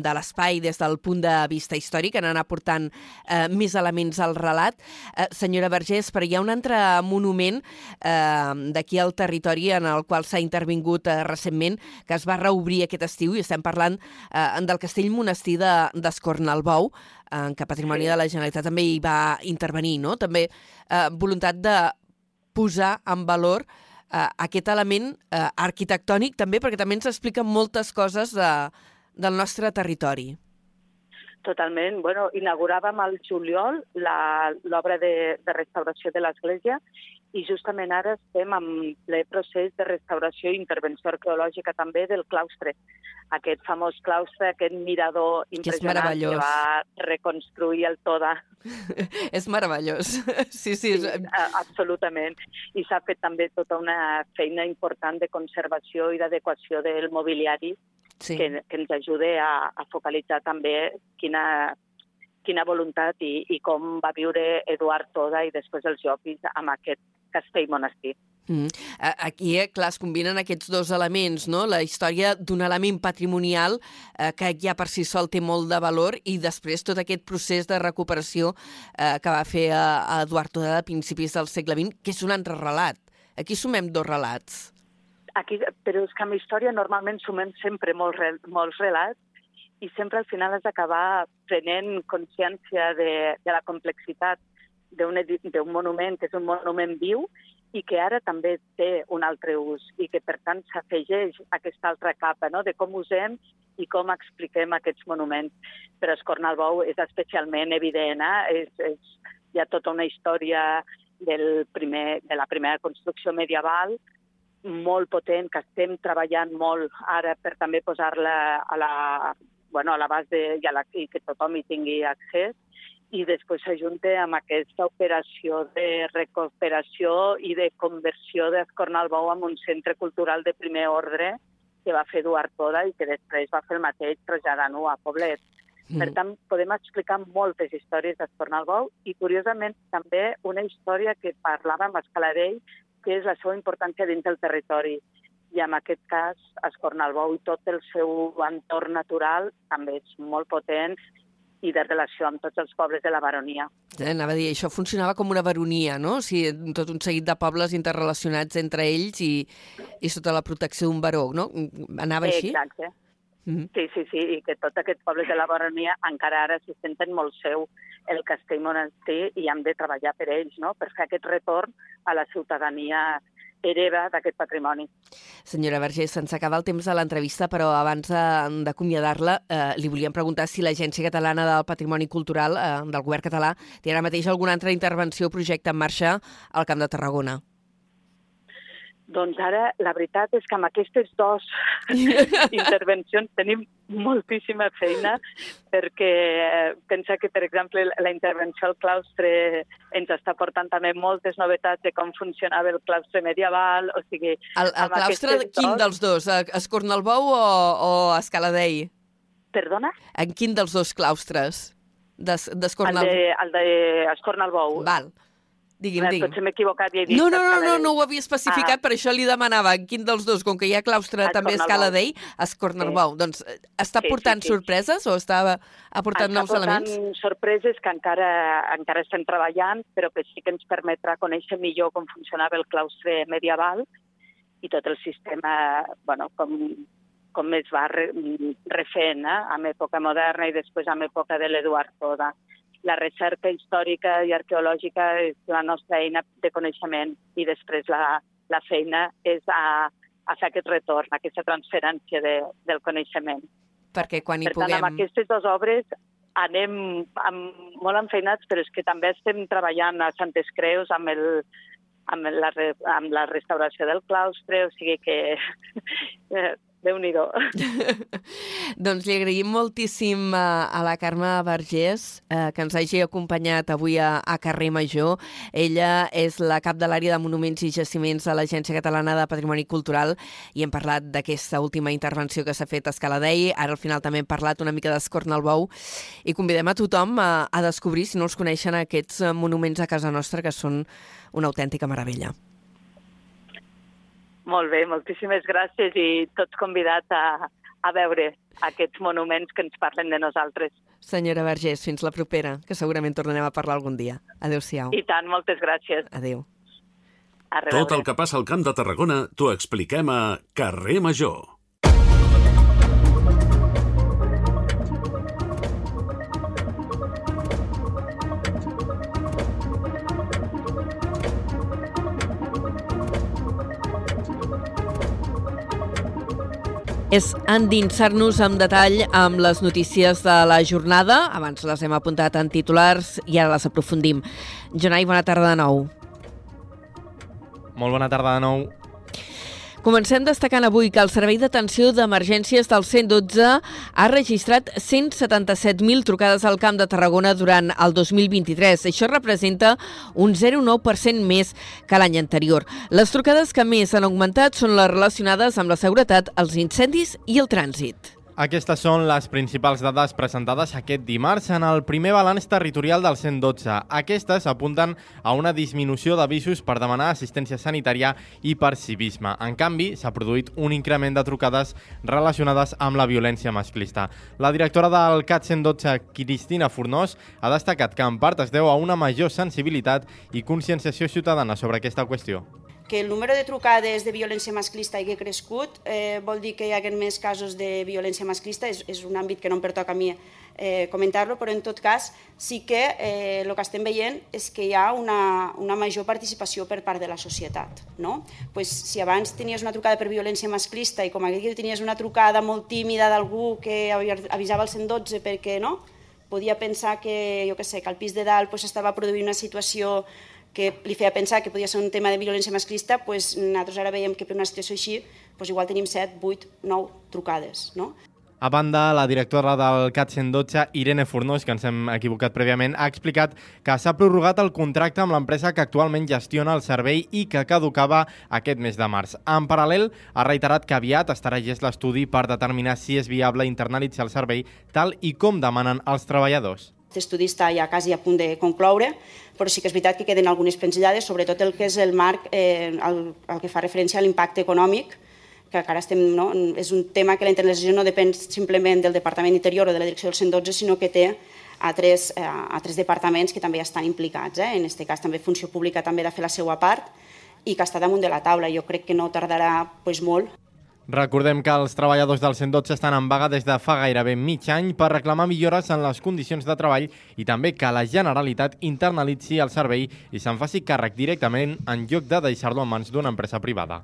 de l'espai des del punt de vista històric, en anar portant eh, més elements al relat. Eh, senyora Vergés, però hi ha un altre monument eh, d'aquí al territori en el qual s'ha intervingut eh, recentment, que es va reobrir aquest estiu, i estem parlant eh, del castell monestir de- d'Escornalbou, en què Patrimoni
Sí.
de la Generalitat també hi va intervenir, no? També eh, voluntat de posar en valor eh, aquest element eh, arquitectònic també, perquè també ens explica moltes coses de, del nostre territori.
Totalment. Bueno, inauguràvem al juliol la- l'obra de, de restauració de l'església i justament ara estem en ple procés de restauració i intervenció arqueològica també del claustre. Aquest famós claustre, aquest mirador impressionant que
meravellós.
va reconstruir el Toda.
és meravellós. Sí, sí. És...
Sí, absolutament. I s'ha fet també tota una feina important de conservació i d'adequació del mobiliari
sí.
que, que ens ajude a, a focalitzar també quina, quina voluntat i, i com va viure Eduard Toda i després els Jopis amb aquest castell-monestir.
Mm. Aquí, eh, clar, es combinen aquests dos elements, no? La història d'un element patrimonial eh, que ja per si sol té molt de valor i després tot aquest procés de recuperació eh, que va fer a, a Eduard Toda a principis del segle XX, que és un altre relat. Aquí sumem dos relats.
Aquí, però és que amb història normalment sumem sempre molts, molts relats i sempre al final has d'acabar prenent consciència de, de la complexitat d'un monument que és un monument viu i que ara també té un altre ús i que, per tant, s'afegeix aquesta altra capa no? de com usem i com expliquem aquests monuments. Però Escornalbou és especialment evident, eh? és, és, hi ha tota una història del primer, de la primera construcció medieval molt potent, que estem treballant molt ara per també posar-la a la bueno, a l'abast de, i, a la, i que tothom hi tingui accés i després s'ajunta amb aquesta operació de recuperació i de conversió d'Escornalbou en un centre cultural de primer ordre que va fer Eduard Toda i que després va fer el mateix traslladant-ho a Poblet.
Mm.
Per tant, podem explicar moltes històries d'Escornalbou i, curiosament, també una història que parlava amb Escaladell, que és la seva importància dins del territori. I en aquest cas, Escornalbou i tot el seu entorn natural també és molt potent i de relació amb tots els pobles de la baronia.
Eh, anava a dir, això funcionava com una baronia, no? O sigui, tot un seguit de pobles interrelacionats entre ells i, i sota la protecció d'un baró, no? Anava així?
Exacte.
Mm.
Sí, sí, sí, i que tots aquests pobles de la baronia encara ara se senten molt seu el castell monestir i hem de treballar per ells, no?, per fer aquest retorn a la ciutadania hereva d'aquest patrimoni.
Senyora Vergés, se'ns acaba el temps de l'entrevista, però abans d'acomiadar-la, eh, li volíem preguntar si l'Agència Catalana del Patrimoni Cultural eh, del Govern català té ara mateix alguna altra intervenció o projecte en marxa al Camp de Tarragona.
Doncs ara, la veritat és que amb aquestes dues intervencions tenim moltíssima feina perquè eh, pensa que, per exemple, la intervenció al claustre ens està portant també moltes novetats de com funcionava el claustre medieval, o sigui...
El, el claustre,
aquestes
quin
dos-
dels dos? Escornalbou o, o Escaladei?
Perdona?
En quin dels dos claustres? D'Es-
El de, el de Escornalbou.
Val. Digui'm, digui'm.
Potser m'he equivocat i he dit...
No, no, no, no, no ho havia especificat,
Ah.
per això li demanava quin dels dos, com que hi ha claustre
A
també a. Escala Dei, a Escornalbou. Doncs eh, està
Sí, sí,
portant
sí.
sorpreses o està aportant
Ens
nous
està portant
elements?
sorpreses que encara, encara estem treballant, però que sí que ens permetrà conèixer millor com funcionava el claustre medieval i tot el sistema, bueno, com, com es va re, refent eh? amb època moderna i després amb època de l'Eduard Toda. La recerca històrica i arqueològica és la nostra eina de coneixement i després la, la feina és a, a fer aquest retorn, aquesta transferència de, del coneixement.
Perquè quan hi
Per tant, amb
puguem...
aquestes dues obres anem amb, molt enfeinats, però és que també estem treballant a Santes Creus amb, el, amb, la, amb la restauració del claustre, o sigui que eh, Déu-n'hi-do.
Doncs li agraïm moltíssim a, a la Carme Vergés eh, que ens hagi acompanyat avui a, a Carrer Major. Ella és la cap de l'àrea de Monuments i Jaciments de l'Agència Catalana de Patrimoni Cultural i hem parlat d'aquesta última intervenció que s'ha fet a Escaladei. Ara al final també hem parlat una mica d'Escornalbou i convidem a tothom a, a descobrir, si no els coneixen, aquests monuments a casa nostra que són una autèntica meravella.
Molt bé, moltíssimes gràcies i tots convidats a, a veure aquests monuments que ens parlen de nosaltres.
Senyora Vergés, fins la propera, que segurament tornarem a parlar algun dia. Adéu-siau.
I tant, moltes gràcies.
Adéu.
Tot el que passa al Camp de Tarragona t'ho expliquem a Carrer Major.
És endinsar-nos amb detall amb les notícies de la jornada. Abans les hem apuntat en titulars i ara les aprofundim. Jonai, bona tarda de nou.
Molt bona tarda de nou.
Comencem destacant avui que el Servei d'Atenció d'Emergències del 112 ha registrat 177.000 trucades al Camp de Tarragona durant el 2023. Això representa un 0,9% més que l'any anterior. Les trucades que més han augmentat són les relacionades amb la seguretat, els incendis i el trànsit.
Aquestes són les principals dades presentades aquest dimarts en el primer balanç territorial del 112. Aquestes apunten a una disminució d'avisos per demanar assistència sanitària i per civisme. En canvi, s'ha produït un increment de trucades relacionades amb la violència masclista. La directora del CAT 112, Cristina Fornós, ha destacat que en part es deu a una major sensibilitat i conscienciació ciutadana sobre aquesta qüestió.
Que el número de trucades de violència masclista hagi crescut eh, vol dir que hi haguen més casos de violència masclista, és, és un àmbit que no em pertoca a mi eh, comentar-lo, però en tot cas sí que eh, que estem veient és que hi ha una, una major participació per part de la societat. No? Pues, si abans tenies una trucada per violència masclista i com aquí tenies una trucada molt tímida d'algú que avisava el 112 perquè no, podia pensar que, jo que sé, que al pis de dalt pues, estava produint una situació que li feia pensar que podia ser un tema de violència masclista, pues, nosaltres ara veiem que per una situació així pues, igual tenim 7, 8, 9 trucades. No?
A banda, la directora del CAT 112, Irene Fornós, que ens hem equivocat prèviament, ha explicat que s'ha prorrogat el contracte amb l'empresa que actualment gestiona el servei i que caducava aquest mes de març. En paral·lel, ha reiterat que aviat estarà llest l'estudi per determinar si és viable internalitzar el servei tal i com demanen els treballadors.
Aquest estudi està ja quasi a punt de concloure, però sí que és veritat que queden algunes penjades, sobretot el que és el marc, eh, el, el que fa referència a l'impacte econòmic, que encara estem, no? és un tema que la internacionalització no depèn simplement del Departament Interior o de la Direcció del 112, sinó que té altres, eh, altres departaments que també estan implicats. Eh? En aquest cas també Funció Pública també ha de fer la seva part i que està damunt de la taula. Jo crec que no tardarà pues, molt
Recordem que els treballadors del 112 estan en vaga des de fa gairebé mig any per reclamar millores en les condicions de treball i també que la Generalitat internalitzi el servei i se'n faci càrrec directament en lloc de deixar-lo en mans d'una empresa privada.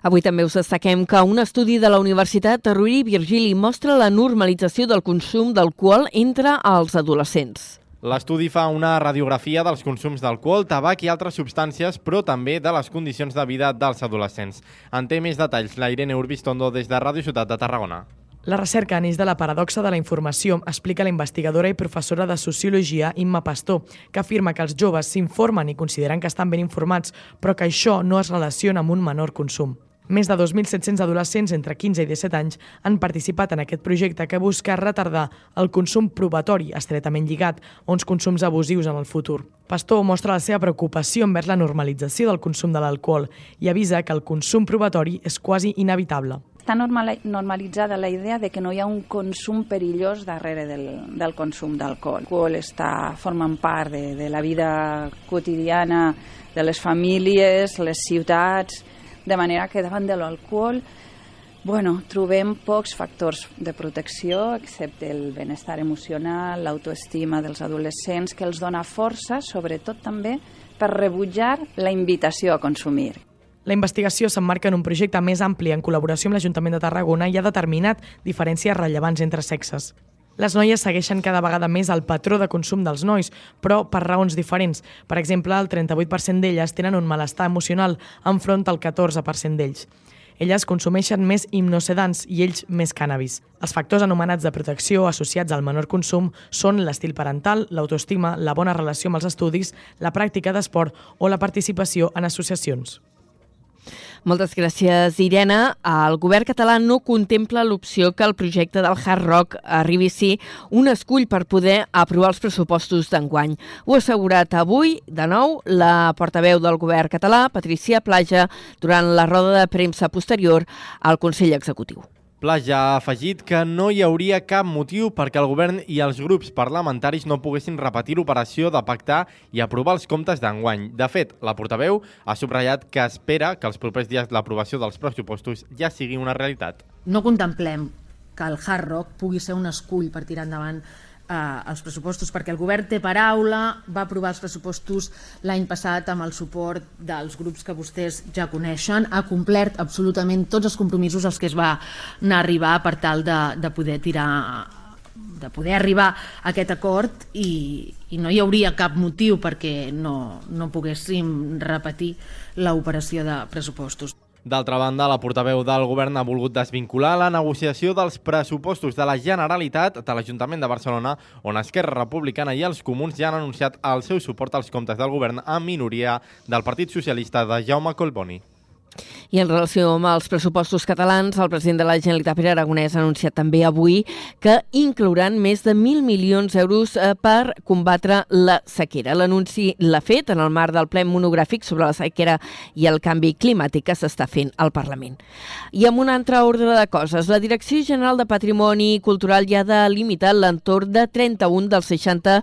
Avui també us destaquem que un estudi de la Universitat Rovira i Virgili mostra la normalització del consum d'alcohol entre els adolescents.
L'estudi fa una radiografia dels consums d'alcohol, tabac i altres substàncies, però també de les condicions de vida dels adolescents. En té més detalls la Irene Urbistondo des de Ràdio Ciutat de Tarragona.
La recerca neix de la paradoxa de la informació, explica la investigadora i professora de Sociologia Imma Pastor, que afirma que els joves s'informen i consideren que estan ben informats, però que això no es relaciona amb un menor consum. Més de 2.700 adolescents entre 15 i 17 anys han participat en aquest projecte que busca retardar el consum probatori estretament lligat a uns consums abusius en el futur. Pastor mostra la seva preocupació envers la normalització del consum de l'alcohol i avisa que el consum probatori és quasi inevitable.
Està normalitzada la idea de que no hi ha un consum perillós darrere del, del consum d'alcohol. L'alcohol està formant part de, de la vida quotidiana de les famílies, les ciutats, de manera que davant de l'alcohol bueno, trobem pocs factors de protecció, excepte el benestar emocional, l'autoestima dels adolescents, que els dona força, sobretot també per rebutjar la invitació a consumir.
La investigació s'emmarca en un projecte més ampli en col·laboració amb l'Ajuntament de Tarragona i ha determinat diferències rellevants entre sexes. Les noies segueixen cada vegada més el patró de consum dels nois, però per raons diferents. Per exemple, el 38% d'elles tenen un malestar emocional enfront al 14% d'ells. Elles consumeixen més himnosedants i ells més cànnabis. Els factors anomenats de protecció associats al menor consum són l'estil parental, l'autoestima, la bona relació amb els estudis, la pràctica d'esport o la participació en associacions.
Moltes gràcies, Irene. El govern català no contempla l'opció que el projecte del Hard Rock arribi ser un escull per poder aprovar els pressupostos d'enguany. Ho ha assegurat avui, de nou, la portaveu del govern català, Patricia Plaja, durant la roda de premsa posterior al Consell Executiu.
Pla ja ha afegit que no hi hauria cap motiu perquè el govern i els grups parlamentaris no poguessin repetir l'operació de pactar i aprovar els comptes d'enguany. De fet, la portaveu ha subratllat que espera que els propers dies l'aprovació dels pressupostos ja sigui una realitat.
No contemplem que el Hard Rock pugui ser un escull per tirar endavant eh, els pressupostos, perquè el govern té paraula, va aprovar els pressupostos l'any passat amb el suport dels grups que vostès ja coneixen, ha complert absolutament tots els compromisos als que es va anar a arribar per tal de, de poder tirar de poder arribar a aquest acord i, i no hi hauria cap motiu perquè no, no poguéssim repetir l'operació de pressupostos.
D'altra banda, la portaveu del govern ha volgut desvincular la negociació dels pressupostos de la Generalitat de l'Ajuntament de Barcelona, on Esquerra Republicana i els comuns ja han anunciat el seu suport als comptes del govern en minoria del Partit Socialista de Jaume Colboni.
I en relació amb els pressupostos catalans, el president de la Generalitat, Pere Aragonès, ha anunciat també avui que inclouran més de 1.000 milions d'euros eh, per combatre la sequera. L'anunci l'ha fet en el marc del ple monogràfic sobre la sequera i el canvi climàtic que s'està fent al Parlament. I amb un altre ordre de coses, la Direcció General de Patrimoni Cultural ja ha delimitat l'entorn de 31 dels 60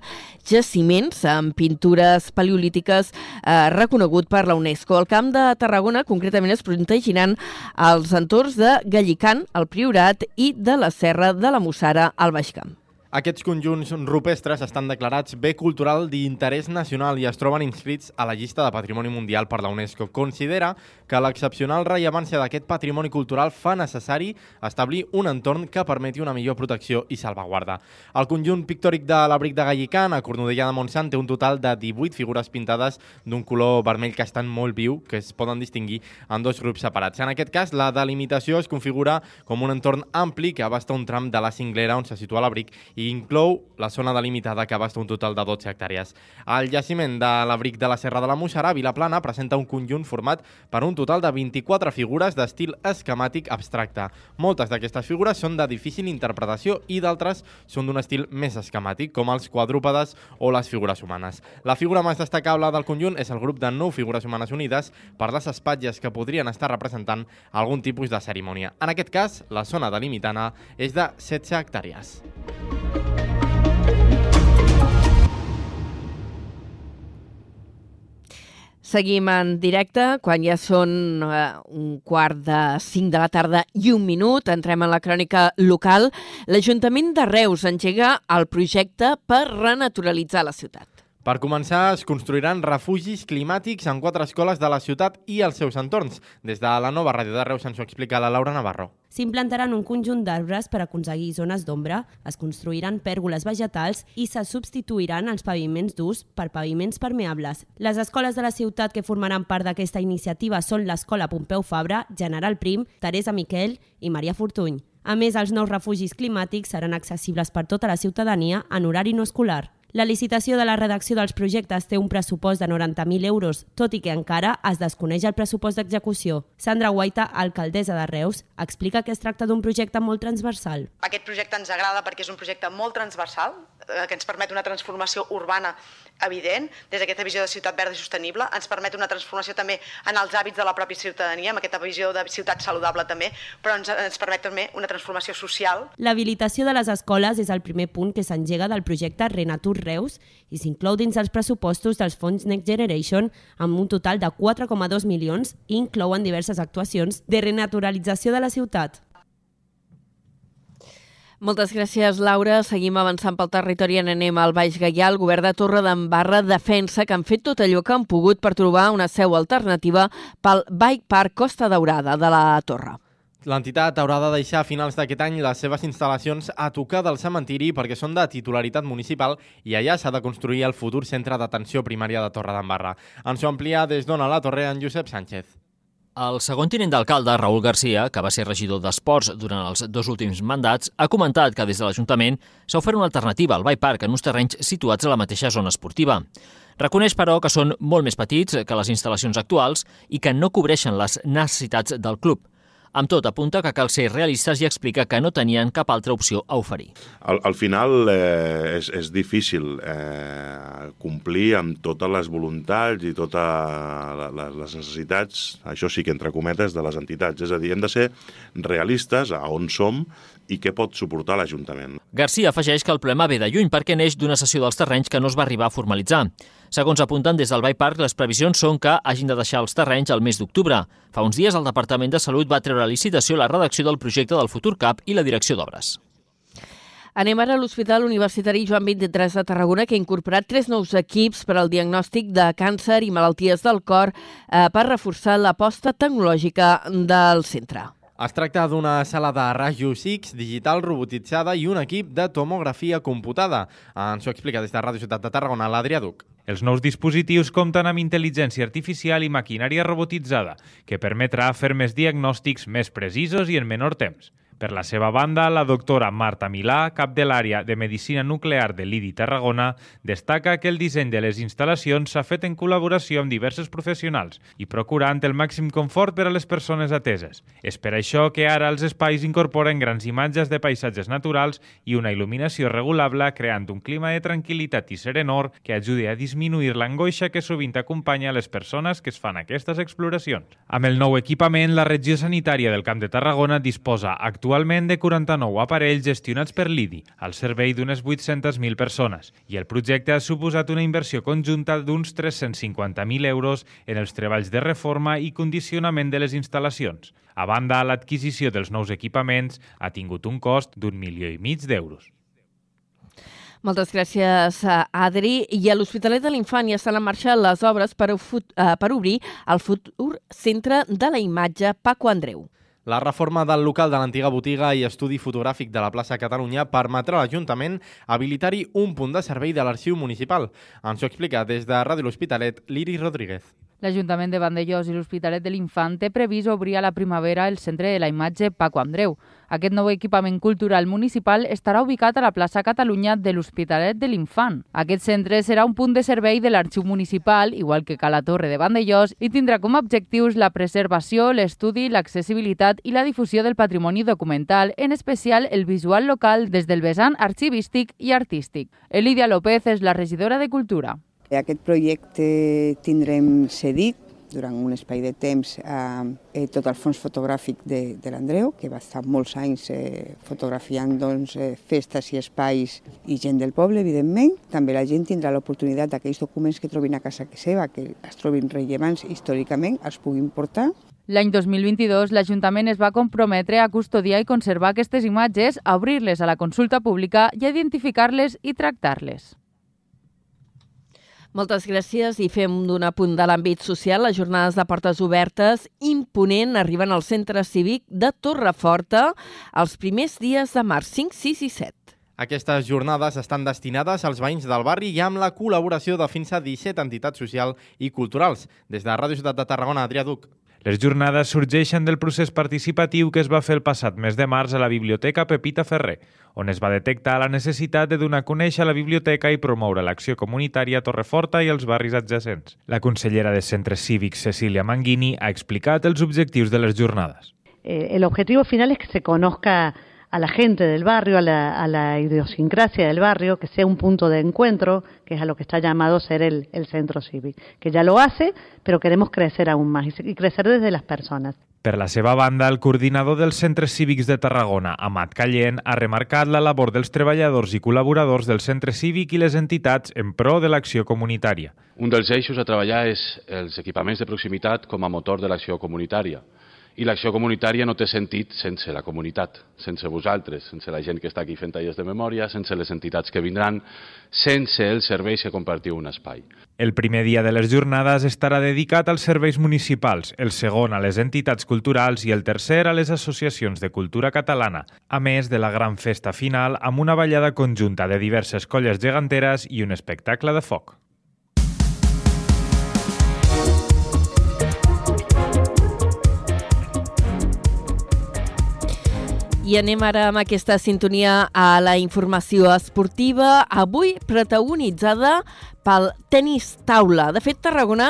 jaciments amb pintures paleolítiques eh, reconegut per la UNESCO. El Camp de Tarragona, concretament concretament es protegiran els entorns de Gallicant, el Priorat i de la Serra de la Mussara al Baix Camp.
Aquests conjunts rupestres estan declarats bé cultural d'interès nacional i es troben inscrits a la llista de Patrimoni Mundial per la UNESCO. Considera que l'excepcional rellevància d'aquest patrimoni cultural fa necessari establir un entorn que permeti una millor protecció i salvaguarda. El conjunt pictòric de l'abric de Gallican, a Cornudella de Montsant, té un total de 18 figures pintades d'un color vermell que estan molt viu, que es poden distingir en dos grups separats. En aquest cas, la delimitació es configura com un entorn ampli que abasta un tram de la cinglera on se situa l'abric i inclou la zona delimitada que abasta un total de 12 hectàrees. El jaciment de l'abric de la Serra de la Moixarà, Vilaplana, presenta un conjunt format per un total de 24 figures d'estil esquemàtic abstracte. Moltes d'aquestes figures són de difícil interpretació i d'altres són d'un estil més esquemàtic, com els quadrúpedes o les figures humanes. La figura més destacable del conjunt és el grup de nou figures humanes unides per les espatlles que podrien estar representant algun tipus de cerimònia. En aquest cas, la zona delimitada és de 16 hectàrees.
Seguim en directe, quan ja són eh, un quart de cinc de la tarda i un minut, entrem en la crònica local. L'Ajuntament de Reus engega el projecte per renaturalitzar la ciutat.
Per començar, es construiran refugis climàtics en quatre escoles de la ciutat i els seus entorns. Des de la nova ràdio de Reus ens ho explica la Laura Navarro.
S'implantaran un conjunt d'arbres per aconseguir zones d'ombra, es construiran pèrgoles vegetals i se substituiran els paviments durs per paviments permeables. Les escoles de la ciutat que formaran part d'aquesta iniciativa són l'Escola Pompeu Fabra, General Prim, Teresa Miquel i Maria Fortuny. A més, els nous refugis climàtics seran accessibles per tota la ciutadania en horari no escolar. La licitació de la redacció dels projectes té un pressupost de 90.000 euros, tot i que encara es desconeix el pressupost d'execució. Sandra Guaita, alcaldessa de Reus, explica que es tracta d'un projecte molt transversal.
Aquest projecte ens agrada perquè és un projecte molt transversal, eh, que ens permet una transformació urbana evident, des d'aquesta visió de ciutat verda i sostenible, ens permet una transformació també en els hàbits de la pròpia ciutadania, amb aquesta visió de ciutat saludable també, però ens, ens permet també una transformació social.
L'habilitació de les escoles és el primer punt que s'engega del projecte Renatur Reus i s'inclou dins els pressupostos dels fons Next Generation amb un total de 4,2 milions i inclouen diverses actuacions de renaturalització de la ciutat.
Moltes gràcies, Laura. Seguim avançant pel territori en anem al Baix Gaià. El govern de Torre d'Embarra defensa que han fet tot allò que han pogut per trobar una seu alternativa pel Bike Park Costa Daurada de la Torre.
L'entitat haurà de deixar a finals d'aquest any les seves instal·lacions a tocar del cementiri perquè són de titularitat municipal i allà s'ha de construir el futur centre d'atenció primària de Torre d'Embarra. Ens ho amplia des d'Ona la Torre en Josep Sánchez.
El segon tinent d'alcalde, Raül Garcia, que va ser regidor d'Esports durant els dos últims mandats, ha comentat que des de l'Ajuntament s'ha ofert una alternativa al Bike Park en uns terrenys situats a la mateixa zona esportiva. Reconeix, però, que són molt més petits que les instal·lacions actuals i que no cobreixen les necessitats del club. Amb tot, apunta que cal ser realistes i explica que no tenien cap altra opció a oferir.
Al, al final eh, és, és difícil eh, complir amb totes les voluntats i totes les necessitats, això sí que entre cometes, de les entitats. És a dir, hem de ser realistes a on som i què pot suportar l'Ajuntament.
Garcia afegeix que el problema ve de lluny perquè neix d'una sessió dels terrenys que no es va arribar a formalitzar. Segons apunten des del Bike Park, les previsions són que hagin de deixar els terrenys al mes d'octubre. Fa uns dies el Departament de Salut va treure a licitació la redacció del projecte del futur CAP i la direcció d'obres.
Anem ara a l'Hospital Universitari Joan 23 de Tarragona, que ha incorporat tres nous equips per al diagnòstic de càncer i malalties del cor eh, per reforçar l'aposta tecnològica del centre.
Es tracta d'una sala de rajos X digital robotitzada i un equip de tomografia computada. Ens ho explica des de Ràdio Ciutat de Tarragona l'Adrià Duc.
Els nous dispositius compten amb intel·ligència artificial i maquinària robotitzada, que permetrà fer més diagnòstics més precisos i en menor temps. Per la seva banda, la doctora Marta Milà, cap de l'àrea de Medicina Nuclear de l'IDI Tarragona, destaca que el disseny de les instal·lacions s'ha fet en col·laboració amb diversos professionals i procurant el màxim confort per a les persones ateses. És per això que ara els espais incorporen grans imatges de paisatges naturals i una il·luminació regulable creant un clima de tranquil·litat i serenor que ajudi a disminuir l'angoixa que sovint acompanya les persones que es fan aquestes exploracions. Amb el nou equipament, la regió sanitària del Camp de Tarragona disposa actualment actualment de 49 aparells gestionats per l'IDI, al servei d'unes 800.000 persones, i el projecte ha suposat una inversió conjunta d'uns 350.000 euros en els treballs de reforma i condicionament de les instal·lacions. A banda, l'adquisició dels nous equipaments ha tingut un cost d'un milió i mig d'euros.
Moltes gràcies, Adri. I a l'Hospitalet de l'Infant ja estan en marxa les obres per, eh, per obrir el futur centre de la imatge Paco Andreu.
La reforma del local de l'antiga botiga i estudi fotogràfic de la plaça Catalunya permetrà a l'Ajuntament habilitar-hi un punt de servei de l'arxiu municipal. Ens ho explica des de Ràdio L'Hospitalet, Liri Rodríguez.
L'Ajuntament de Vandellós i l'Hospitalet de l'Infant té previst obrir a la primavera el centre de la imatge Paco Andreu. Aquest nou equipament cultural municipal estarà ubicat a la plaça Catalunya de l'Hospitalet de l'Infant. Aquest centre serà un punt de servei de l'arxiu municipal, igual que Cala Torre de Vandellós, i tindrà com a objectius la preservació, l'estudi, l'accessibilitat i la difusió del patrimoni documental, en especial el visual local des del vessant arxivístic i artístic. Elidia López és la regidora de Cultura.
Aquest projecte tindrem cedit durant un espai de temps eh, tot el fons fotogràfic de, de l'Andreu, que va estar molts anys eh, fotografiant doncs, eh, festes i espais i gent del poble, evidentment. També la gent tindrà l'oportunitat d'aquells documents que trobin a casa seva, que es trobin rellevants històricament, els puguin portar.
L'any 2022, l'Ajuntament es va comprometre a custodiar i conservar aquestes imatges, a obrir-les a la consulta pública i a identificar-les i tractar-les.
Moltes gràcies i fem d'un apunt de l'àmbit social. Les jornades de portes obertes imponent arriben al centre cívic de Torreforta els primers dies de març 5, 6 i 7.
Aquestes jornades estan destinades als veïns del barri i amb la col·laboració de fins a 17 entitats socials i culturals. Des de Ràdio Ciutat de Tarragona, Adrià Duc.
Les jornades sorgeixen del procés participatiu que es va fer el passat mes de març a la Biblioteca Pepita Ferrer, on es va detectar la necessitat de donar a conèixer la biblioteca i promoure l'acció comunitària a Torreforta i els barris adjacents. La consellera de Centres Cívics, Cecília Manguini, ha explicat els objectius de les jornades.
Eh, el objetivo final es que se conozca a la gente del barrio, a la, a la, idiosincrasia del barrio, que sea un punto de encuentro, que es a lo que está llamado ser el, el centro cívico, que ya lo hace, pero queremos crecer aún más y, y crecer desde las personas.
Per la seva banda, el coordinador dels centres cívics de Tarragona, Amat Callent, ha remarcat la labor dels treballadors i col·laboradors del centre cívic i les entitats en pro de l'acció comunitària.
Un dels eixos a treballar és els equipaments de proximitat com a motor de l'acció comunitària. I l'acció comunitària no té sentit sense la comunitat, sense vosaltres, sense la gent que està aquí fent tallers de memòria, sense les entitats que vindran, sense els serveis que compartiu un espai.
El primer dia de les jornades estarà dedicat als serveis municipals, el segon a les entitats culturals i el tercer a les associacions de cultura catalana, a més de la gran festa final amb una ballada conjunta de diverses colles geganteres i un espectacle de foc.
I anem ara amb aquesta sintonia a la informació esportiva, avui protagonitzada pel tennis taula. De fet, Tarragona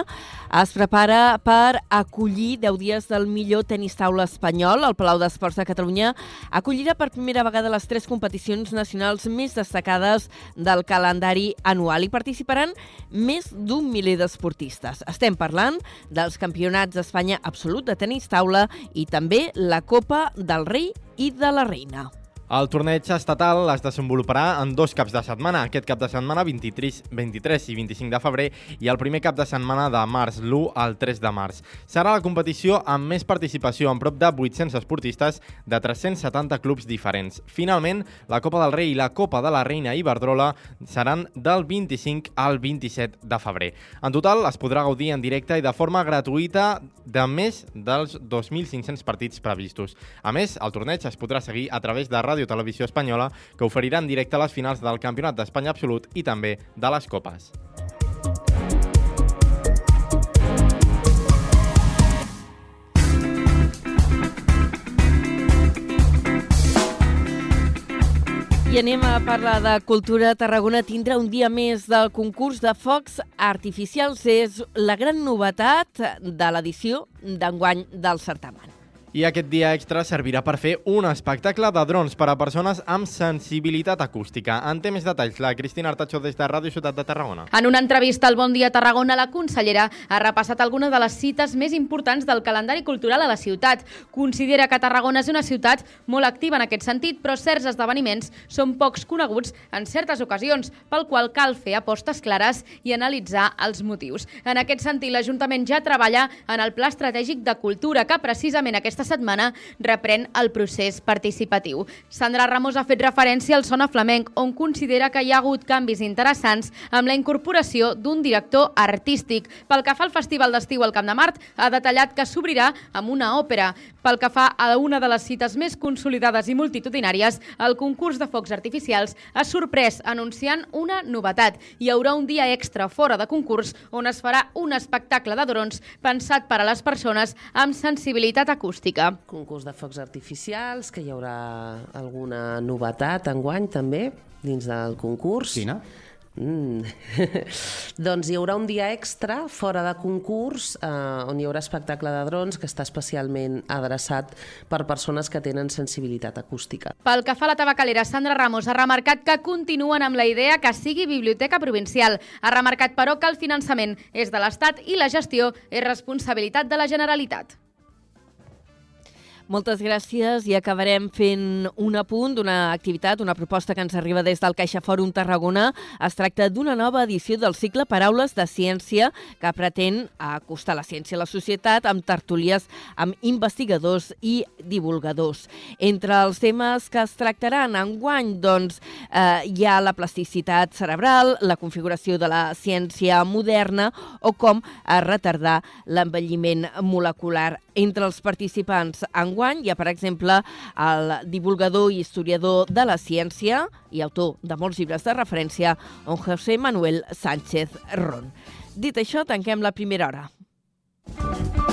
es prepara per acollir 10 dies del millor tennis taula espanyol. El Palau d'Esports de Catalunya acollirà per primera vegada les tres competicions nacionals més destacades del calendari anual i participaran més d'un miler d'esportistes. Estem parlant dels campionats d'Espanya absolut de tennis taula i també la Copa del Rei i de la Reina.
El torneig estatal es desenvoluparà en dos caps de setmana, aquest cap de setmana 23, 23 i 25 de febrer i el primer cap de setmana de març, l'1 al 3 de març. Serà la competició amb més participació, amb prop de 800 esportistes de 370 clubs diferents. Finalment, la Copa del Rei i la Copa de la Reina Iberdrola seran del 25 al 27 de febrer. En total, es podrà gaudir en directe i de forma gratuïta de més dels 2.500 partits previstos. A més, el torneig es podrà seguir a través de Ràdio Televisió Espanyola, que oferirà en directe les finals del Campionat d'Espanya Absolut i també de les Copes.
I anem a parlar de cultura. Tarragona tindrà un dia més del concurs de focs artificials. És la gran novetat de l'edició d'enguany del certamen.
I aquest dia extra servirà per fer un espectacle de drons per a persones amb sensibilitat acústica. En té més detalls la Cristina Artacho des de Ràdio Ciutat de Tarragona.
En una entrevista al Bon Dia Tarragona, la consellera ha repassat algunes de les cites més importants del calendari cultural a la ciutat. Considera que Tarragona és una ciutat molt activa en aquest sentit, però certs esdeveniments són pocs coneguts en certes ocasions, pel qual cal fer apostes clares i analitzar els motius. En aquest sentit, l'Ajuntament ja treballa en el Pla Estratègic de Cultura, que precisament aquesta aquesta setmana reprèn el procés participatiu. Sandra Ramos ha fet referència al Sona Flamenc, on considera que hi ha hagut canvis interessants amb la incorporació d'un director artístic. Pel que fa al Festival d'Estiu al Camp de Mart, ha detallat que s'obrirà amb una òpera. Pel que fa a una de les cites més consolidades i multitudinàries, el concurs de focs artificials ha sorprès anunciant una novetat. Hi haurà un dia extra fora de concurs on es farà un espectacle de drons pensat per a les persones amb sensibilitat acústica música.
Concurs de focs artificials, que hi haurà alguna novetat enguany també dins del concurs.
Quina?
Mm. doncs hi haurà un dia extra fora de concurs eh, on hi haurà espectacle de drons que està especialment adreçat per persones que tenen sensibilitat acústica.
Pel que fa a la tabacalera, Sandra Ramos ha remarcat que continuen amb la idea que sigui biblioteca provincial. Ha remarcat, però, que el finançament és de l'Estat i la gestió és responsabilitat de la Generalitat.
Moltes gràcies i acabarem fent un apunt d'una activitat, una proposta que ens arriba des del Caixa Fòrum Tarragona. Es tracta d'una nova edició del cicle Paraules de Ciència que pretén acostar la ciència a la societat amb tertúlies amb investigadors i divulgadors. Entre els temes que es tractaran en guany, doncs, eh, hi ha la plasticitat cerebral, la configuració de la ciència moderna o com retardar l'envelliment molecular. Entre els participants en enguany hi ha, per exemple, el divulgador i historiador de la ciència i autor de molts llibres de referència, on José Manuel Sánchez Ron. Dit això, tanquem la primera hora.